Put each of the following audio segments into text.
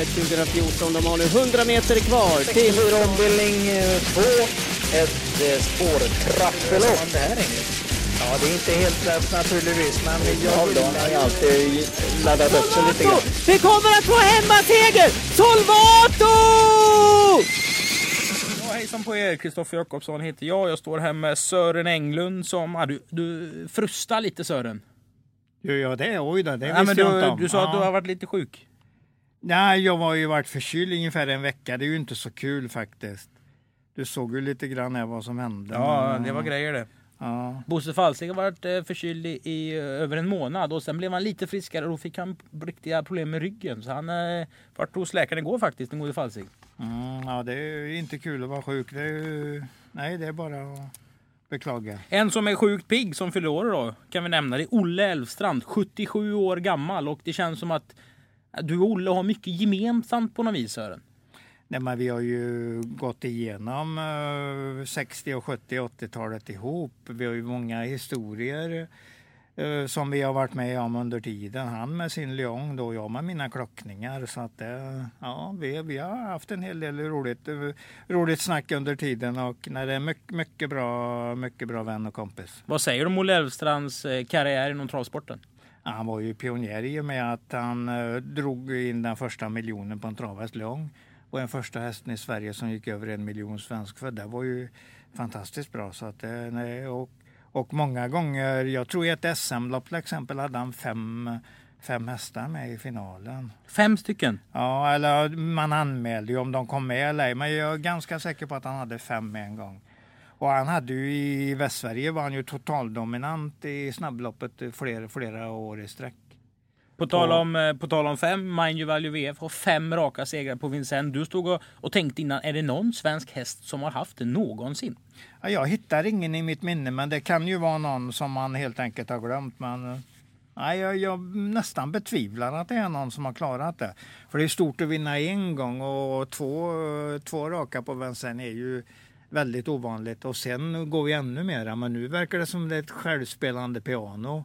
loppet 2014. De har nu 100 meter kvar till... 64 ombildning 2. Ett eh, spårtrappelopp. Ja, det är inte helt lätt naturligtvis, men jag har alltid laddat upp sig lite grann. Vi kommer att få hemmaseger! Solvato! Ja, hejsan på er! Kristoffer Jakobsson heter jag. Jag står här med Sören Englund som... Ja, du, du frustar lite Sören. Gör jag det? Oj då, det Ja, men visste jag inte du, om. du sa att du har varit lite sjuk. Nej, jag var ju varit förkyld ungefär en vecka. Det är ju inte så kul faktiskt. Du såg ju lite grann här vad som hände. Ja, men, det var grejer det. Ja. Bosse Falsing har varit eh, förkyld i, i eh, över en månad och sen blev han lite friskare och då fick han riktiga problem med ryggen. Så han eh, vart hos läkaren igår faktiskt, den gode Falsing. Mm, ja, det är ju inte kul att vara sjuk. Det är ju... Nej, det är bara att beklaga. En som är sjukt pigg som fyller år då kan vi nämna. Det är Olle Elfstrand, 77 år gammal och det känns som att du och Olle har mycket gemensamt på något vis Sören. Nej, men vi har ju gått igenom eh, 60, och 70 och 80-talet ihop. Vi har ju många historier eh, som vi har varit med om under tiden. Han med sin Lyon då, jag med mina klockningar. Så att, eh, ja, vi, vi har haft en hel del roligt, eh, roligt snack under tiden och nej, det är mycket, mycket, bra, mycket bra vän och kompis. Vad säger du om Olle Elfstrands eh, karriär inom travsporten? Han var ju pionjär i och med att han eh, drog in den första miljonen på en travhäst Lyon. Och den första hästen i Sverige som gick över en miljon svenskfödda. Det var ju fantastiskt bra. Så att, eh, och, och många gånger, jag tror i ett SM-lopp till exempel hade han fem, fem hästar med i finalen. Fem stycken. Ja, eller man anmälde ju om de kom med eller ej, men jag är ganska säker på att han hade fem med en gång. Och han hade ju i Västsverige var han ju totaldominant i snabbloppet flera, flera år i sträck. På tal om, eh, på tal om fem, Mind Value VF har fem raka segrar på Vincennes. Du stod och, och tänkte innan, är det någon svensk häst som har haft det någonsin? Ja, jag hittar ingen i mitt minne, men det kan ju vara någon som man helt enkelt har glömt. Men, eh, nej, jag, jag nästan betvivlar att det är någon som har klarat det. För det är stort att vinna en gång och två, två raka på Vincennes är ju väldigt ovanligt. Och sen går vi ännu mera, men nu verkar det som det är ett självspelande piano.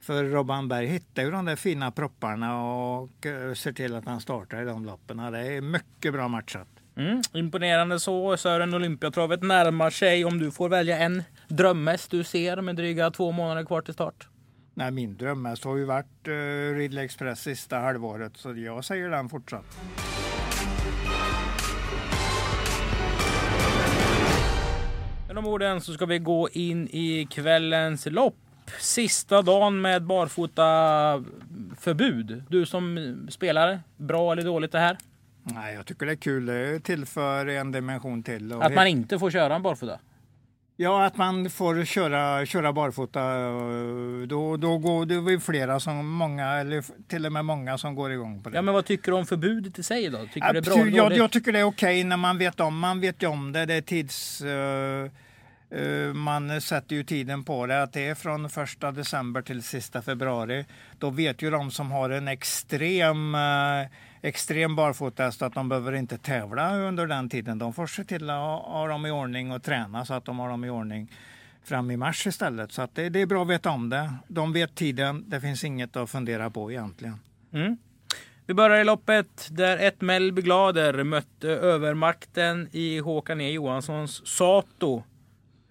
För Robban Berg hittar ju de där fina propparna och eh, ser till att han startar i de loppen. Det är mycket bra matchat. Mm, imponerande så. Sören Olympiatravet närmar sig. Om du får välja en drömhäst du ser med dryga två månader kvar till start. Nej, min drömhäst har ju varit uh, Ridley Express sista halvåret så jag säger den fortsatt. Med de orden så ska vi gå in i kvällens lopp. Sista dagen med barfota förbud. Du som spelare, bra eller dåligt det här? Nej, jag tycker det är kul. Det tillför en dimension till. Att man inte får köra en barfota? Ja, att man får köra, köra barfota. Då, då går det är flera som många, eller till och med många som går igång på det. Ja men vad tycker du om förbudet i sig då? Tycker du det är bra jag, jag tycker det är okej när man vet om, man vet om det. Det är tids... eh, Eh, man sätter ju tiden på det, att det är från första december till sista februari. Då vet ju de som har en extrem, eh, extrem barfotahäst att de behöver inte tävla under den tiden. De får se till att ha, dem i ordning och träna så att de har dem i ordning fram i mars istället. Så att det, det är bra att veta om det. De vet tiden, det finns inget att fundera på egentligen. Mm. Vi börjar i loppet där ett Mellby Glader mötte övermakten i Håkan E Johanssons Sato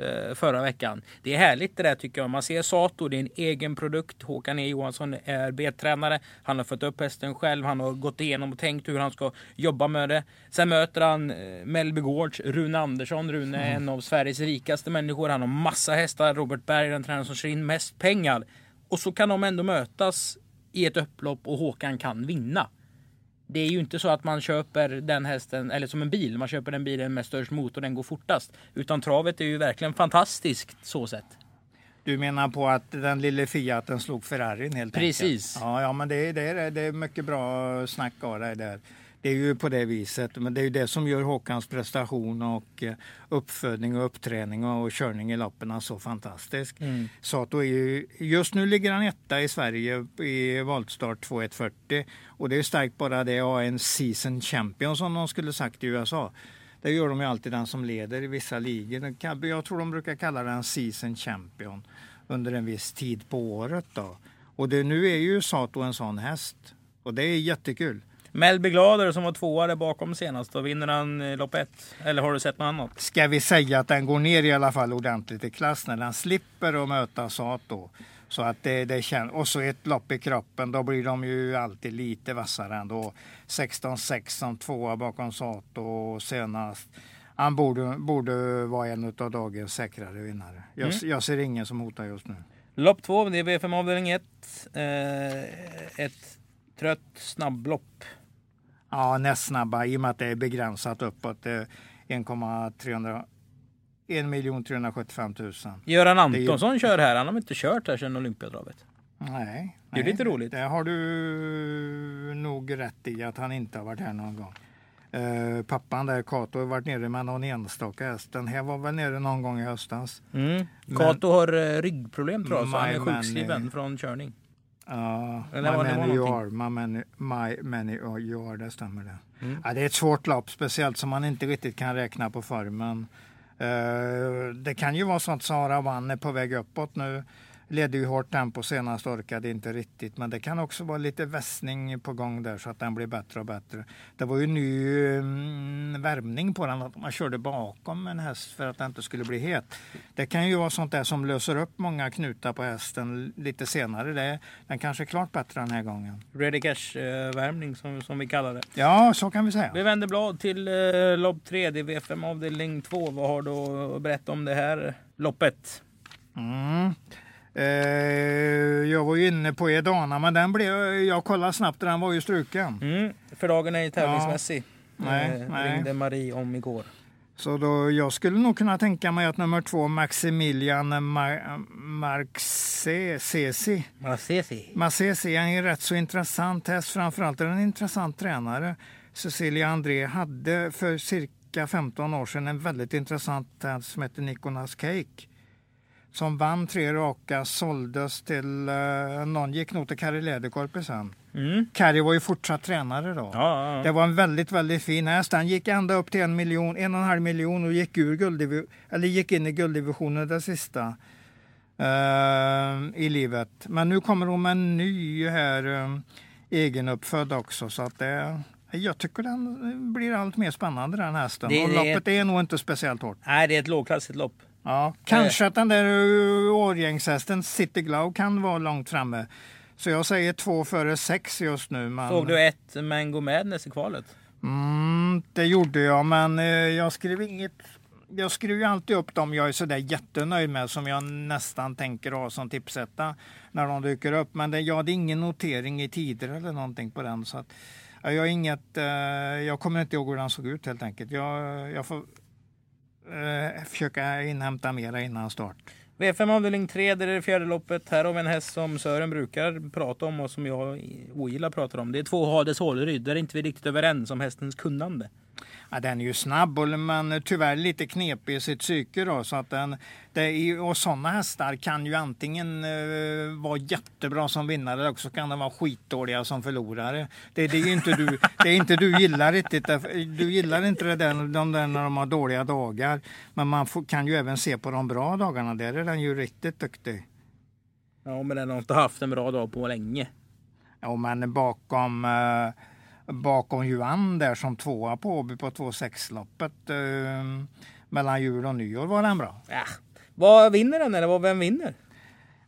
Eh, förra veckan. Det är härligt det där tycker jag. Man ser Sato, det är en egen produkt. Håkan E Johansson är B-tränare. Han har fått upp hästen själv. Han har gått igenom och tänkt hur han ska jobba med det. Sen möter han eh, Melby Mellby Gårds Rune Andersson. Rune är en av Sveriges rikaste människor. Han har massa hästar. Robert Berg är den tränare som kör in mest pengar. Och så kan de ändå mötas i ett upplopp och Håkan kan vinna. Det är ju inte så att man köper den hästen, eller som en bil, man köper den bilen med störst motor, den går fortast. Utan travet är ju verkligen fantastiskt så sett. Du menar på att den lille Fiaten slog Ferrarin helt Precis. enkelt? Ja, ja men det, är- det, är, det är mycket bra snack av dig där. Det är ju på det viset, men det är ju det som gör Håkans prestation och eh, uppfödning och uppträning och körning i loppen så fantastisk. Mm. Sato är ju, just nu ligger han etta i Sverige i voltstart 2140 och det är starkt bara det att ha en season champion som de skulle sagt i USA. Det gör de ju alltid den som leder i vissa ligor. Jag tror de brukar kalla den season champion under en viss tid på året. Då. Och det, nu är ju Sato en sån häst och det är jättekul. Melby Glader som var tvåa där bakom senast, då vinner han eh, lopp ett. Eller har du sett något annat? Ska vi säga att den går ner i alla fall ordentligt i klass när den slipper att möta Sato. Så att det, det känns, och så ett lopp i kroppen, då blir de ju alltid lite vassare ändå. 16-6 som tvåa bakom Sato senast. Han borde, borde vara en av dagens säkrare vinnare. Jag, Mm. jag ser ingen som hotar just nu. Lopp två, det är V5 avdelning 1. Eh, ett trött snabblopp. Ja, näst snabba i och med att det är begränsat uppåt. Det är 1,300 1 375 000. Göran är ju- Antonsson kör här. Han har inte kört här sedan Olympiatravet. Nej. Det är nej, lite roligt. Det har du nog rätt i att han inte har varit här någon gång. Eh, pappan där, Kato, har varit nere med någon enstaka häst. Den här var väl nere någon gång i höstas. Mm. Kato har eh, ryggproblem tror jag, så han är sjukskriven eh, från körning. Ja, Eller my var det var many are, my many, my many you are, det stämmer det. Mm. Ja, det är ett svårt lopp, speciellt som man inte riktigt kan räkna på formen. Eh, det kan ju vara så att Sara Vann är på väg uppåt nu. Ledde ju hårt tempo senast, orkade inte riktigt. Men det kan också vara lite vässning på gång där så att den blir bättre och bättre. Det var ju ny mm, värmning på den, att man körde bakom en häst för att den inte skulle bli het. Det kan ju vara sånt där som löser upp många knutar på hästen lite senare. Det, den kanske är klart bättre den här gången. Ready cash-värmning som, som vi kallar det. Ja, så kan vi säga. Vi vänder blad till eh, lopp 3, det är V5 avdelning 2. Vad har du att berätta om det här loppet? Mm. Eh, jag var ju inne på Edana, men den blev, jag kollade snabbt, den var ju struken. Mm. För dagen är ju tävlingsmässig. Nej, eh, nej. Ringde Marie om igår. Så då, jag skulle nog kunna tänka mig att nummer två, Maximilian Mar- Marxesi, Marcesi. Marcesi är en rätt så intressant häst. Framförallt är den en intressant tränare. Cecilia André hade för cirka 15 år sedan en väldigt intressant häst som heter Nicolas Cake. Som vann tre raka, såldes till, eh, någon gick nog till Kari Läderkorpi sen. Mm. Kari var ju fortsatt tränare då. Ja, ja, ja. Det var en väldigt, väldigt fin häst. Han gick ända upp till en miljon, en och en halv miljon och gick, ur eller gick in i gulddivisionen det sista eh, i livet. Men nu kommer hon med en ny här, uh, egenuppfödd också. Så att det, jag tycker den blir allt mer spännande den hästen. Det- och loppet är nog inte speciellt hårt. Nej, det är ett lågklassigt lopp. Ja, kanske att den där uh, årgängshästen City Glow kan vara långt framme. Så jag säger två före sex just nu. Men... Såg du ett Mango Madness i kvalet? Mm, det gjorde jag, men eh, jag skrev inget. Jag skriver ju alltid upp dem jag är sådär jättenöjd med som jag nästan tänker ha som tipsetta när de dyker upp. Men det, jag hade ingen notering i tider eller någonting på den. Så att, ja, jag, inget, eh, jag kommer inte ihåg hur den såg ut helt enkelt. Jag, jag får eh, försöka inhämta mera innan start. V5 avdelning 3, det är det fjärde loppet. Här har vi en häst som Sören brukar prata om och som jag ogillar pratar om. Det är två Hades Håleryd. Där är inte vi riktigt överens om hästens kunnande. Ja, den är ju snabb men tyvärr lite knepig i sitt psyke. Då, så att den, det och sådana hästar kan ju antingen eh, vara jättebra som vinnare eller också kan de vara skitdåliga som förlorare. Det, det är inte du, det är inte du gillar riktigt. Du gillar inte det där, de där när de har dåliga dagar. Men man får, kan ju även se på de bra dagarna. Där är den ju riktigt duktig. Ja, men den har inte haft en bra dag på länge. Ja, men bakom, eh, bakom Juan där som tvåa på Åby på 2-6-loppet eh, mellan jul och nyår var den bra. Ja. Vad vinner den eller vem vinner?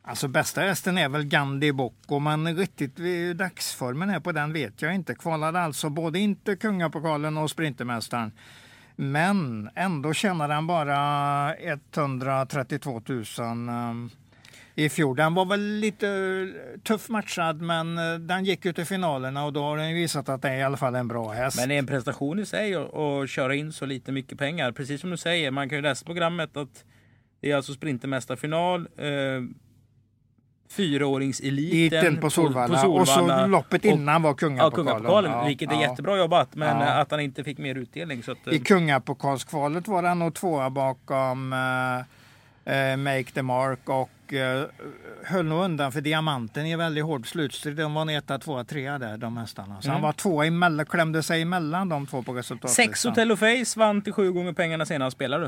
Alltså bästa hästen är väl Gandhi Bocco, men riktigt dagsformen här på den vet jag inte. Kvalade alltså både inte Kungapokalen och Sprintermästaren. Men ändå tjänade han bara 132 000 um, i fjol. Den var väl lite eh, tuff matchad, men eh, den gick ju till finalerna och då har den visat att det är i alla fall en bra häst. Men det är en prestation i sig att köra in så lite mycket pengar. Precis som du säger, man kan ju läsa programmet att det är alltså Sprintermästarfinal. Eh, fyraåringseliten Eliten på Solvalla. på och så Solvalla. loppet innan var Ja, Kungapokalen. Kungapokalen, vilket är ja. jättebra jobbat. Men Ja. eh, att han inte fick mer utdelning. Så att, eh, I kungapokalskvalet var han nog tvåa bakom eh, eh, Make the Mark och eh, höll nog undan för Diamanten i väldigt hård slutstrid. De var en etta, tvåa, trea där, de hästarna. Så Mm. han var tvåa emellan, klämde sig emellan de två på resultatlistan. Sex Hotel Face vann till sju gånger pengarna senast. Spelar du?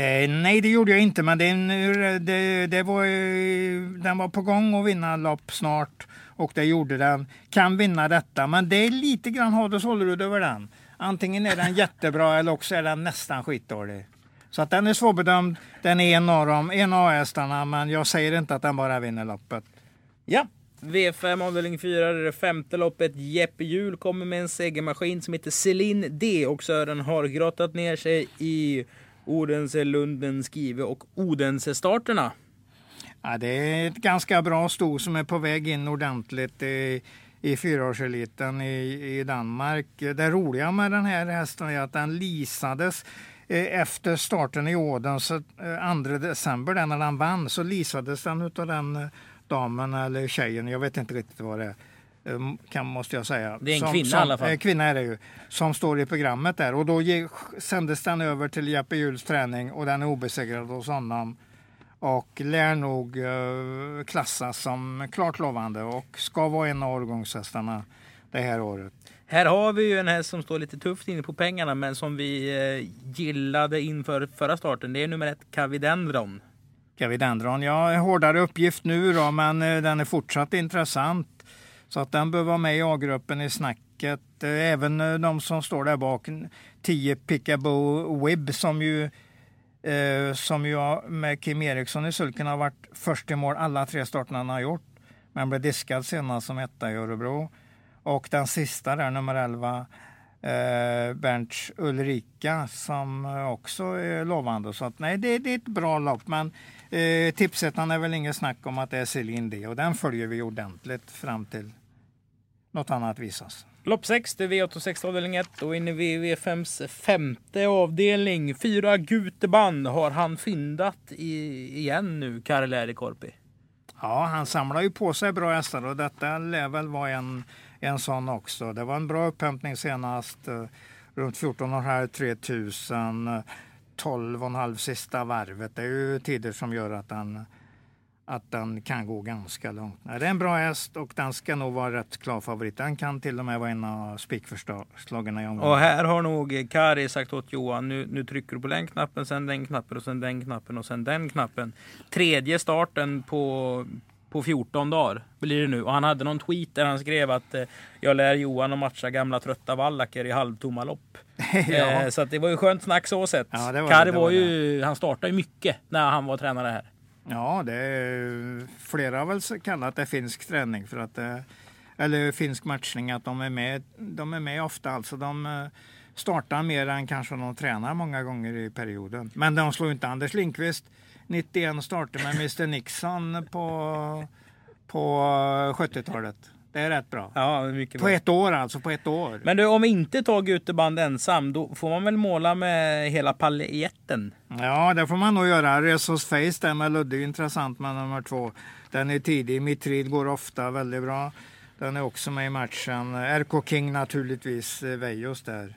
Eh, nej, det gjorde jag inte, men det, det, det var, eh, den var på gång att vinna lopp snart. Och det gjorde den. Kan vinna detta, men det är lite grann Hade Sollerud över den. Antingen är den jättebra eller också är den nästan skitdålig. Så att den är svårbedömd. Den är en av dem, en av hästarna, men jag säger inte att den bara vinner loppet. Ja, V5 avdelning 4, det femte loppet. Jeppe Hjul kommer med en segermaskin som heter Celine D och Sören har grottat ner sig i Odense, Lunden, Skive och Odense-starterna. Ja, det är ett ganska bra sto som är på väg in ordentligt i, i fyraårseliten i, i Danmark. Det roliga med den här hästen är att den lisades efter starten i Odense 2 december, när den vann, så lisades den av den eh, damen eller tjejen, jag vet inte riktigt vad det är. Kan, måste jag säga. Det är en som, kvinna som, i alla fall. Eh, kvinna är det ju. Som står i programmet där. Och då ge, sändes den över till Jeppe Juhls träning och den är obesegrad hos honom. Och lär nog klassas som klart lovande och ska vara en av årgångshästarna det här året. Här har vi ju en häst som står lite tufft inne på pengarna men som vi eh, gillade inför förra starten. Det är nummer ett Cavidendron. Cavidendron, ja hårdare uppgift nu då men eh, den är fortsatt intressant. Så att den bör vara med i A-gruppen i snacket. Eh, även de som står där bak, 10 Pickabo Wib som ju, som ju med Kim Eriksson i sulken har varit först i mål alla tre starterna han har gjort. Men blev diskad senast som etta i Örebro. Och den sista där, nummer 11, eh, Bernts Ulrika som också är lovande. Så att, nej, det, det är ett bra lopp. Men eh, tipsettan är väl inget snack om att det är Celine D och den följer vi ordentligt fram till något annat visas. Lopp 6, det är V86 avdelning 1 och inne i V5s femte avdelning. Fyra Guteband har han fyndat i, igen nu, Karl Korpi. Ja, han samlar ju på sig bra hästar och detta lär väl vara en, en sån också. Det var en bra upphämtning senast, eh, Runt 14 och här 3000, 12,5 sista varvet. Det är ju tider som gör att den, att den kan gå ganska långt. Det är en bra häst och den ska nog vara rätt klar favorit. Den kan till och med vara en av spikförslagen i omgången. Och här har nog Kari sagt åt Johan, nu, nu trycker du på den knappen, sen den knappen och sen den knappen och sen den knappen. Tredje starten på, på 14 dagar blir det nu. Och han hade någon tweet där han skrev att eh, jag lär Johan att matcha gamla trötta vallacker i halvtomma lopp. ja. eh, så det var ju skönt snack så sett. Ja, var Kari var, var ju, han startade ju mycket när han var tränare här. Ja, det är, flera har väl kallat det finsk träning för att det, eller finsk matchning, att de är med, de är med ofta. Alltså de eh, startar mer än kanske de tränar många gånger i perioden. Men de slår inte Anders Lindqvist 91 starter med Mr Nixon på, på 70-talet. Det är rätt bra. Ja, mycket på bra. ett år alltså, på ett år. Men du, om inte tar Guteband ensam, då får man väl måla med hela paljetten? Ja, det får man nog göra. Resos Face där med Ludde är intressant med nummer två. Den är tidig. Mitril går ofta väldigt bra. Den är också med i matchen. RK King naturligtvis, eh, Vejos där.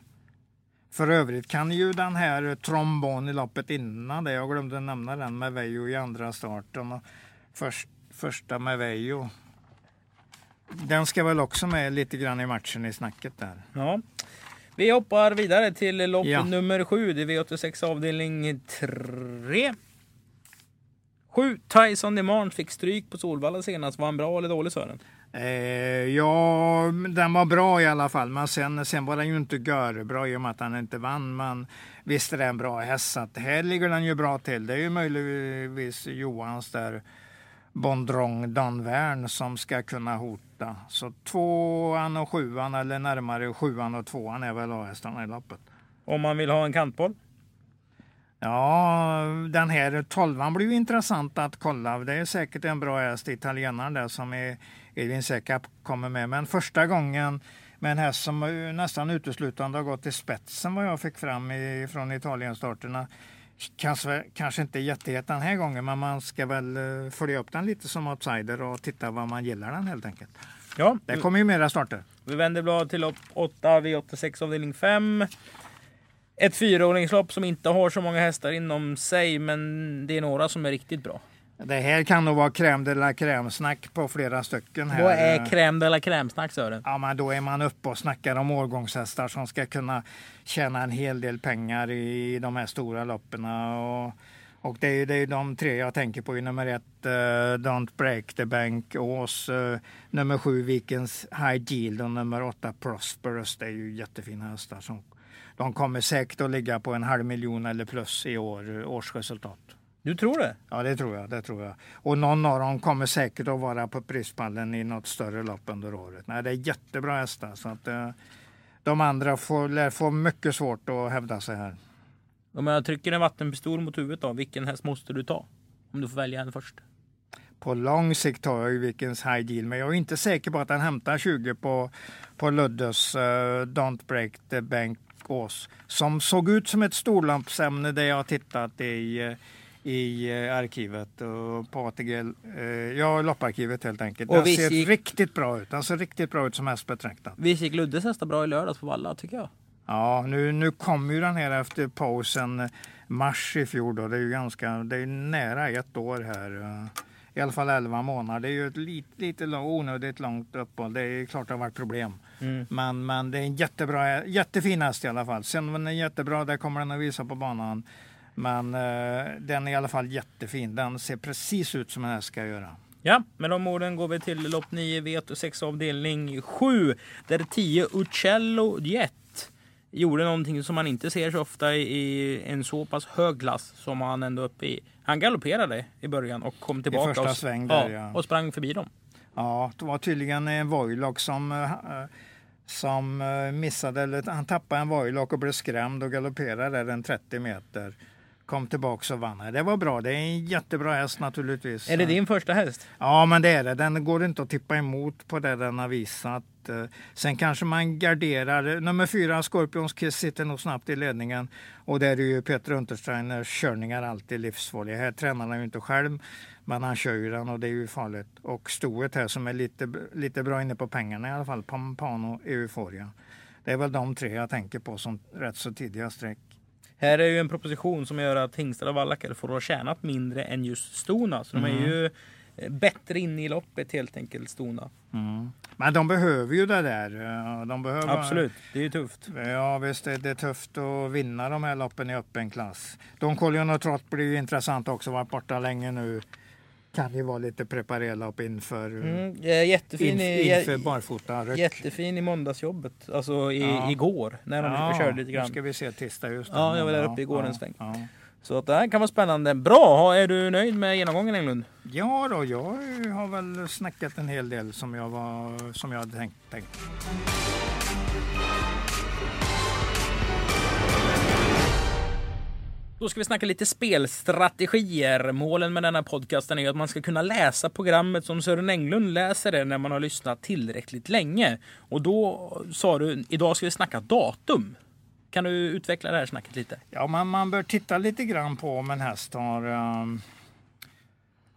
För övrigt kan ju den här trombon i loppet innan det, jag glömde nämna den med Vejo i andra starten. Först, första med Vejo den ska väl också med lite grann i matchen i snacket där. Ja. Vi hoppar vidare till lopp ja. nummer sju. Det är V86 avdelning 3. Sju Tyson Demand fick stryk på Solvalla senast. Var han bra eller dålig Sören? Eh, ja, den var bra i alla fall. Men sen, sen var den ju inte bra i och med att han inte vann. Men visst är det en bra häst. Så här ligger den ju bra till. Det är ju möjligtvis Johans där Bondrong Danvern som ska kunna hota. Så tvåan och sjuan eller närmare sjuan och tvåan är väl A-hästarna i loppet. Om man vill ha en kantboll? Ja, den här tolvan blir ju intressant att kolla. Det är säkert en bra häst, italienaren där som Edvin Sekap kommer med. Men första gången med en häst som nästan uteslutande har gått i spetsen vad jag fick fram från Italienstarterna kanske, kanske inte jättehet den här gången, men man ska väl eh, följa upp den lite som outsider och titta vad man gillar den helt enkelt. Ja. Det kommer ju mera starter. Vi vänder blad till lopp 8, V86 avdelning 5. Ett fyraåringslopp som inte har så många hästar inom sig, men det är några som är riktigt bra. Det här kan nog vara crème de la crème-snack på flera stycken. Här. Vad är crème de la crème-snack Sören? Ja, men då är man uppe och snackar om årgångshästar som ska kunna tjäna en hel del pengar i de här stora loppen. Och, Och det är ju det är de tre jag tänker på nummer ett, uh, Don't Break the Bank, Ås, uh, nummer sju Vikens High Yield och nummer åtta Prosperous. Det är ju jättefina hästar. Som, de kommer säkert att ligga på en halv miljon eller plus i år, årsresultat. Du tror det? Ja, det tror jag. Det tror jag. Och någon av dem kommer säkert att vara på prispallen i något större lopp under året. Nej, det är jättebra hästar. Så att, uh, de andra får, lär få mycket svårt att hävda sig här. Om jag trycker en vattenpistol mot huvudet då, vilken häst måste du ta? Om du får välja en först. På lång sikt tar jag ju Vikens High Deal, men jag är inte säker på att den hämtar 20 på, på Luddes uh, Don't Break the Bank Ås. Som såg ut som ett storlampsämne där jag tittat i, uh, i uh, arkivet och på ATG, ja lopparkivet helt enkelt. Den ser gick... riktigt bra ut. Den ser riktigt bra ut som häst betraktad. Visst gick Luddes hästar bra i lördags på Valla tycker jag. Ja, nu, nu kommer ju den här efter pausen mars i fjol. Då. Det är ju ganska, det är nära ett år här. I alla fall 11 månader. Det är ju ett lite, lite onödigt långt uppehåll. Det är klart det har varit problem. Mm. Men, men det är en jättebra, jättefin häst i alla fall. Sen den är jättebra, det kommer den att visa på banan. Men uh, den är i alla fall jättefin. Den ser precis ut som en häst ska göra. Ja, med de orden går vi till lopp 9, V86 avdelning 7. Där 10 Uccello Jet gjorde någonting som man inte ser så ofta i en så pass hög klass som han ändå uppe i. Han galopperade i början och kom tillbaka I första och, sväng där, ja, och sprang förbi dem. Ja, det var tydligen en Voilock som, eh, som eh, missade, eller han tappade en Voilock och blev skrämd och galopperade den 30 meter. Kom tillbaka och vann. Det var bra. Det är en jättebra häst naturligtvis. Är det din första häst? Ja, men det är det. Den går inte att tippa emot på det den har visat. Eh, sen kanske man garderar. Nummer fyra, Scorpions Kiss, sitter nog snabbt i ledningen. Och där är ju Peter Untersteiners körningar alltid livsfarliga. Här tränar han ju inte själv, men han kör ju den och det är ju farligt. Och stoet här som är lite, lite bra inne på pengarna i alla fall, Pampano Euphoria. Det är väl de tre jag tänker på som rätt så tidiga streck. Här är ju en proposition som gör att hingstar och vallackar får ha tjänat mindre än just stona. Så mm. de är mm. ju bättre in i loppet helt enkelt, stona. Mm. Men de behöver ju det där. De behöver... Absolut, det är ju tufft. Ja visst, det är tufft att vinna de här loppen i öppen klass. Don Collion och Trott blir ju intressant också, varit borta länge nu kan ju vara lite preparerlopp inför, mm, jättefin inf, inför barfota. Jättefin i måndagsjobbet, alltså i, ja. igår när de ja, körde lite grann. Nu ska vi se tisdag just det. Ja, jag var där uppe igår ja, en sväng. Ja. Så att det här kan vara spännande. Bra! Är du nöjd med genomgången Englund? Ja då, jag har väl snackat en hel del som jag, var, som jag hade tänkt. tänkt. Då ska vi snacka lite spelstrategier. Målen med denna podcasten är att man ska kunna läsa programmet som Sören Englund läser det när man har lyssnat tillräckligt länge. Och då sa du, idag ska vi snacka datum. Kan du utveckla det här snacket lite? Ja, man, man bör titta lite grann på om en häst har, um,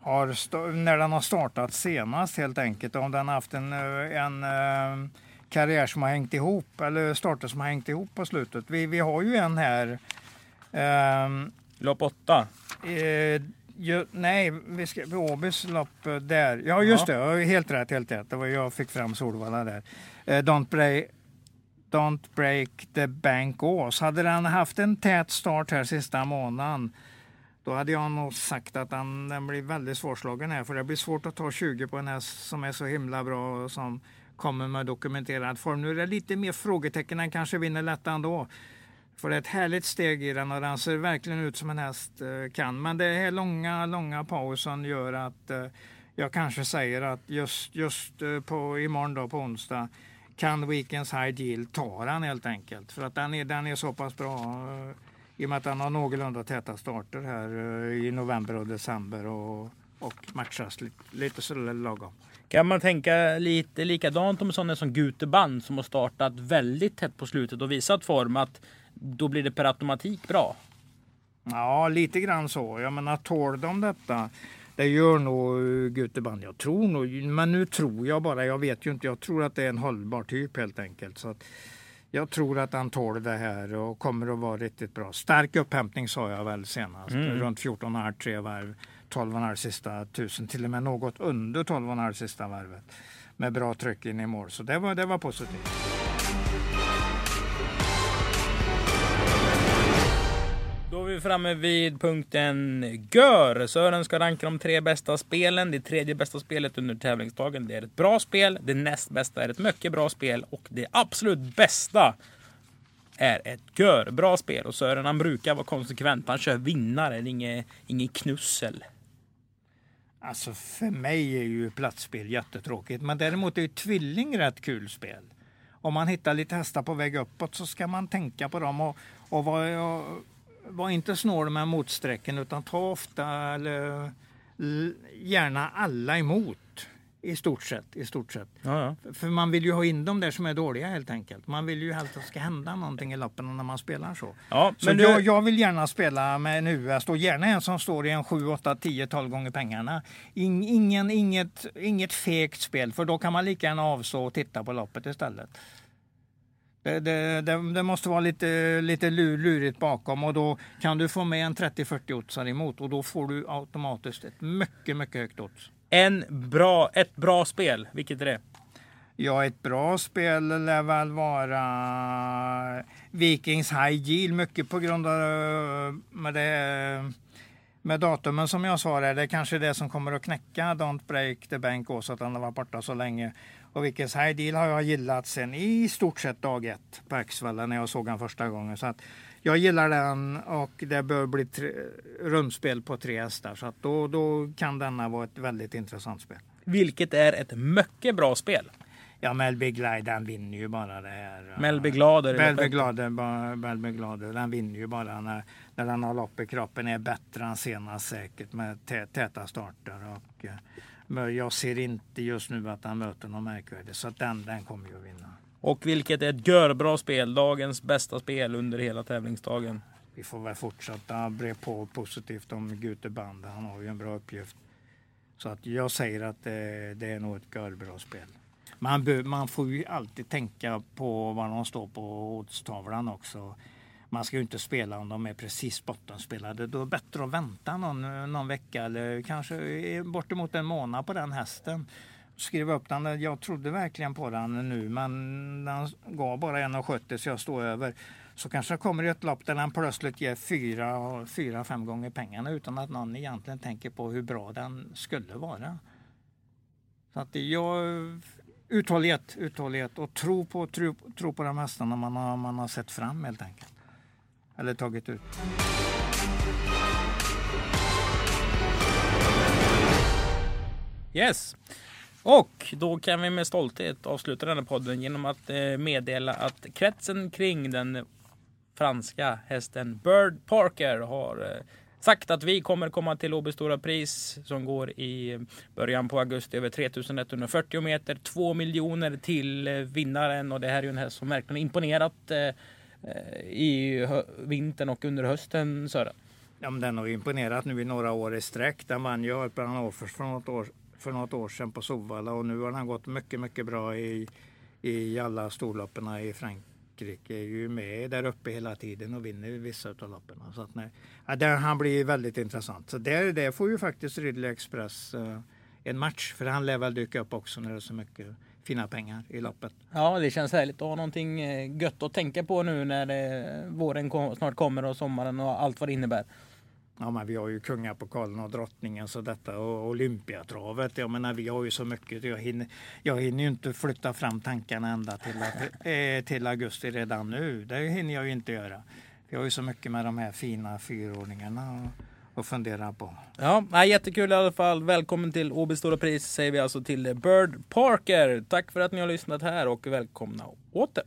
har när den har startat senast helt enkelt. Om den har haft en, eh, en uh, karriär som har hängt ihop eller starter som har hängt ihop på slutet. Vi, vi har ju en här Um, lopp 8? Eh, ju, nej, vi ska, Åbys lopp eh, där. Ja, just ja. det. Helt rätt, helt rätt. Det var jag fick fram Solvalla där. Eh, don't, break, don't break the bank Ås. Hade den haft en tät start här sista månaden då hade jag nog sagt att den, den blir väldigt svårslagen här. För det blir svårt att ta 20 på en häst som är så himla bra och som kommer med dokumenterad form. Nu är det lite mer frågetecken. Den kanske vinner lätt ändå. För det är ett härligt steg i den och den ser verkligen ut som en häst eh, kan. Men det här långa, långa pausen gör att eh, jag kanske säger att just, just eh, på imorgon då på onsdag kan Weekends High Deal ta den helt enkelt. För att den är, den är så pass bra i och med att den har någorlunda täta starter här i november och december och, och matchas lite, lite sådär lagom. Kan man tänka lite likadant om sådana som Guteband som har startat väldigt tätt på slutet och visat form att då blir det per automatik bra. Ja, lite grann så. Jag menar, tål de detta? Det gör nog Guteband. Jag tror nog, men nu tror jag bara. Jag vet ju inte. Jag tror att det är en hållbar typ helt enkelt. Så att jag tror att han tål det här och kommer att vara riktigt bra. Stark upphämtning sa jag väl senast. Mm. Runt 14,5 tre varv. 12,5 sista tusen. Till och med något under 12,5 sista varvet. Med bra tryck in i mål. Så det var, det var positivt. Vi framme vid punkten GÖR. Sören ska ranka de tre bästa spelen. Det tredje bästa spelet under tävlingsdagen det är ett bra spel. Det näst bästa är ett mycket bra spel. Och det absolut bästa är ett gör bra spel. Och Sören han brukar vara konsekvent. Han kör vinnare, inget, inget knussel. Alltså för mig är ju platsspel jättetråkigt. Men däremot är ju Tvilling rätt kul spel. Om man hittar lite hästar på väg uppåt så ska man tänka på dem och, och vara var inte snål med motsträcken utan ta ofta eller gärna alla emot. I stort sett. I stort sett. Ja, ja. För man vill ju ha in de där som är dåliga helt enkelt. Man vill ju helst att det ska hända någonting i loppen när man spelar så. Ja, så du... jag, jag, vill gärna spela med en US och gärna en som står i en 7, 8, 10, 12 gånger pengarna. In, ingen, inget, inget fegt spel för då kan man lika gärna avstå och titta på loppet istället. Det, det, det, det, måste vara lite, lite lurigt bakom och då kan du få med en 30-40 oddsar emot och då får du automatiskt ett mycket, mycket högt odds. En bra, ett bra spel, vilket är det? Ja, ett bra spel lär väl vara Vikings High Yield, mycket på grund av med, det, med datumen som jag sa. Det är kanske det som kommer att knäcka Don't Break the Bank också, att den har varit borta så länge. Och Vikings High Deal har jag gillat sen i stort sett dag ett på Axvalla när jag såg den första gången. Så att jag gillar den och det bör bli tre, rundspel på tre hästar. Så att då, då kan denna vara ett väldigt intressant spel. Vilket är ett mycket bra spel. Ja, Melby Glide den vinner ju bara det här. Melby Glader. Melby Glader, Melby Glader, den vinner ju bara när, när den har lopp i kroppen. Är bättre än senast säkert med täta starter. Och, eh, jag ser inte just nu att han möter någon märkvärdig. Så den, den kommer ju att vinna. Och vilket är ett görbra spel. Dagens bästa spel under hela tävlingsdagen. Vi får väl fortsätta bre på positivt om Gute Band. Han har ju en bra uppgift. Så att jag säger att det, det är nog ett görbra spel. Man, bör, man får ju alltid tänka på vad de står på oddstavlan också. Man ska ju inte spela om de är precis bottenspelade. Då är det bättre att vänta någon, någon vecka eller kanske bortemot en månad på den hästen skrev upp den. Jag trodde verkligen på den nu men den gav bara 1,70 så jag står över. Så kanske det kommer ett lopp där den plötsligt ger fyra, fyra, fem gånger pengarna utan att någon egentligen tänker på hur bra den skulle vara. Så att jag, uthållighet, uthållighet och tro på, tro, tro på de hästarna man har, man har sett fram helt enkelt. Eller tagit ut. Yes. Och då kan vi med stolthet avsluta den här podden genom att eh, meddela att kretsen kring den franska hästen Bird Parker har eh, sagt att vi kommer komma till Åby Stora Pris som går i början på augusti över 3140 meter. 2 miljoner till eh, vinnaren och det här är ju en häst som verkligen imponerat Eh, i vintern och under hösten Sören. Ja, men den har imponerat nu i några år i sträck. Den vann ju Örpan Offers för något år för något år sedan på Sovalla och nu har den gått mycket, mycket bra i, i alla storloppen i Frankrike. Är ju med där uppe hela tiden och vinner vissa av loppen. Så att nej, ja, där, han blir väldigt intressant. Så där, där får ju faktiskt Ridley Express eh, en match för han lär väl dyka upp också när det är så mycket fina pengar i loppet. Ja, det känns härligt att ha någonting eh, gött att tänka på nu när det, våren kom, snart kommer och sommaren och allt vad det innebär. Ja, men vi har ju kungapokalen och drottningen så detta och Olympiatravet. Jag menar, vi har ju så mycket. Jag hinner, jag hinner ju inte flytta fram tankarna ända till, äh, till augusti redan nu. Det hinner jag ju inte göra. Vi har ju så mycket med de här fina fyrordningarna att fundera på. Ja, jättekul i alla fall. Välkommen till Åby Stora Pris säger vi alltså till Bird Parker. Tack för att ni har lyssnat här och välkomna åter.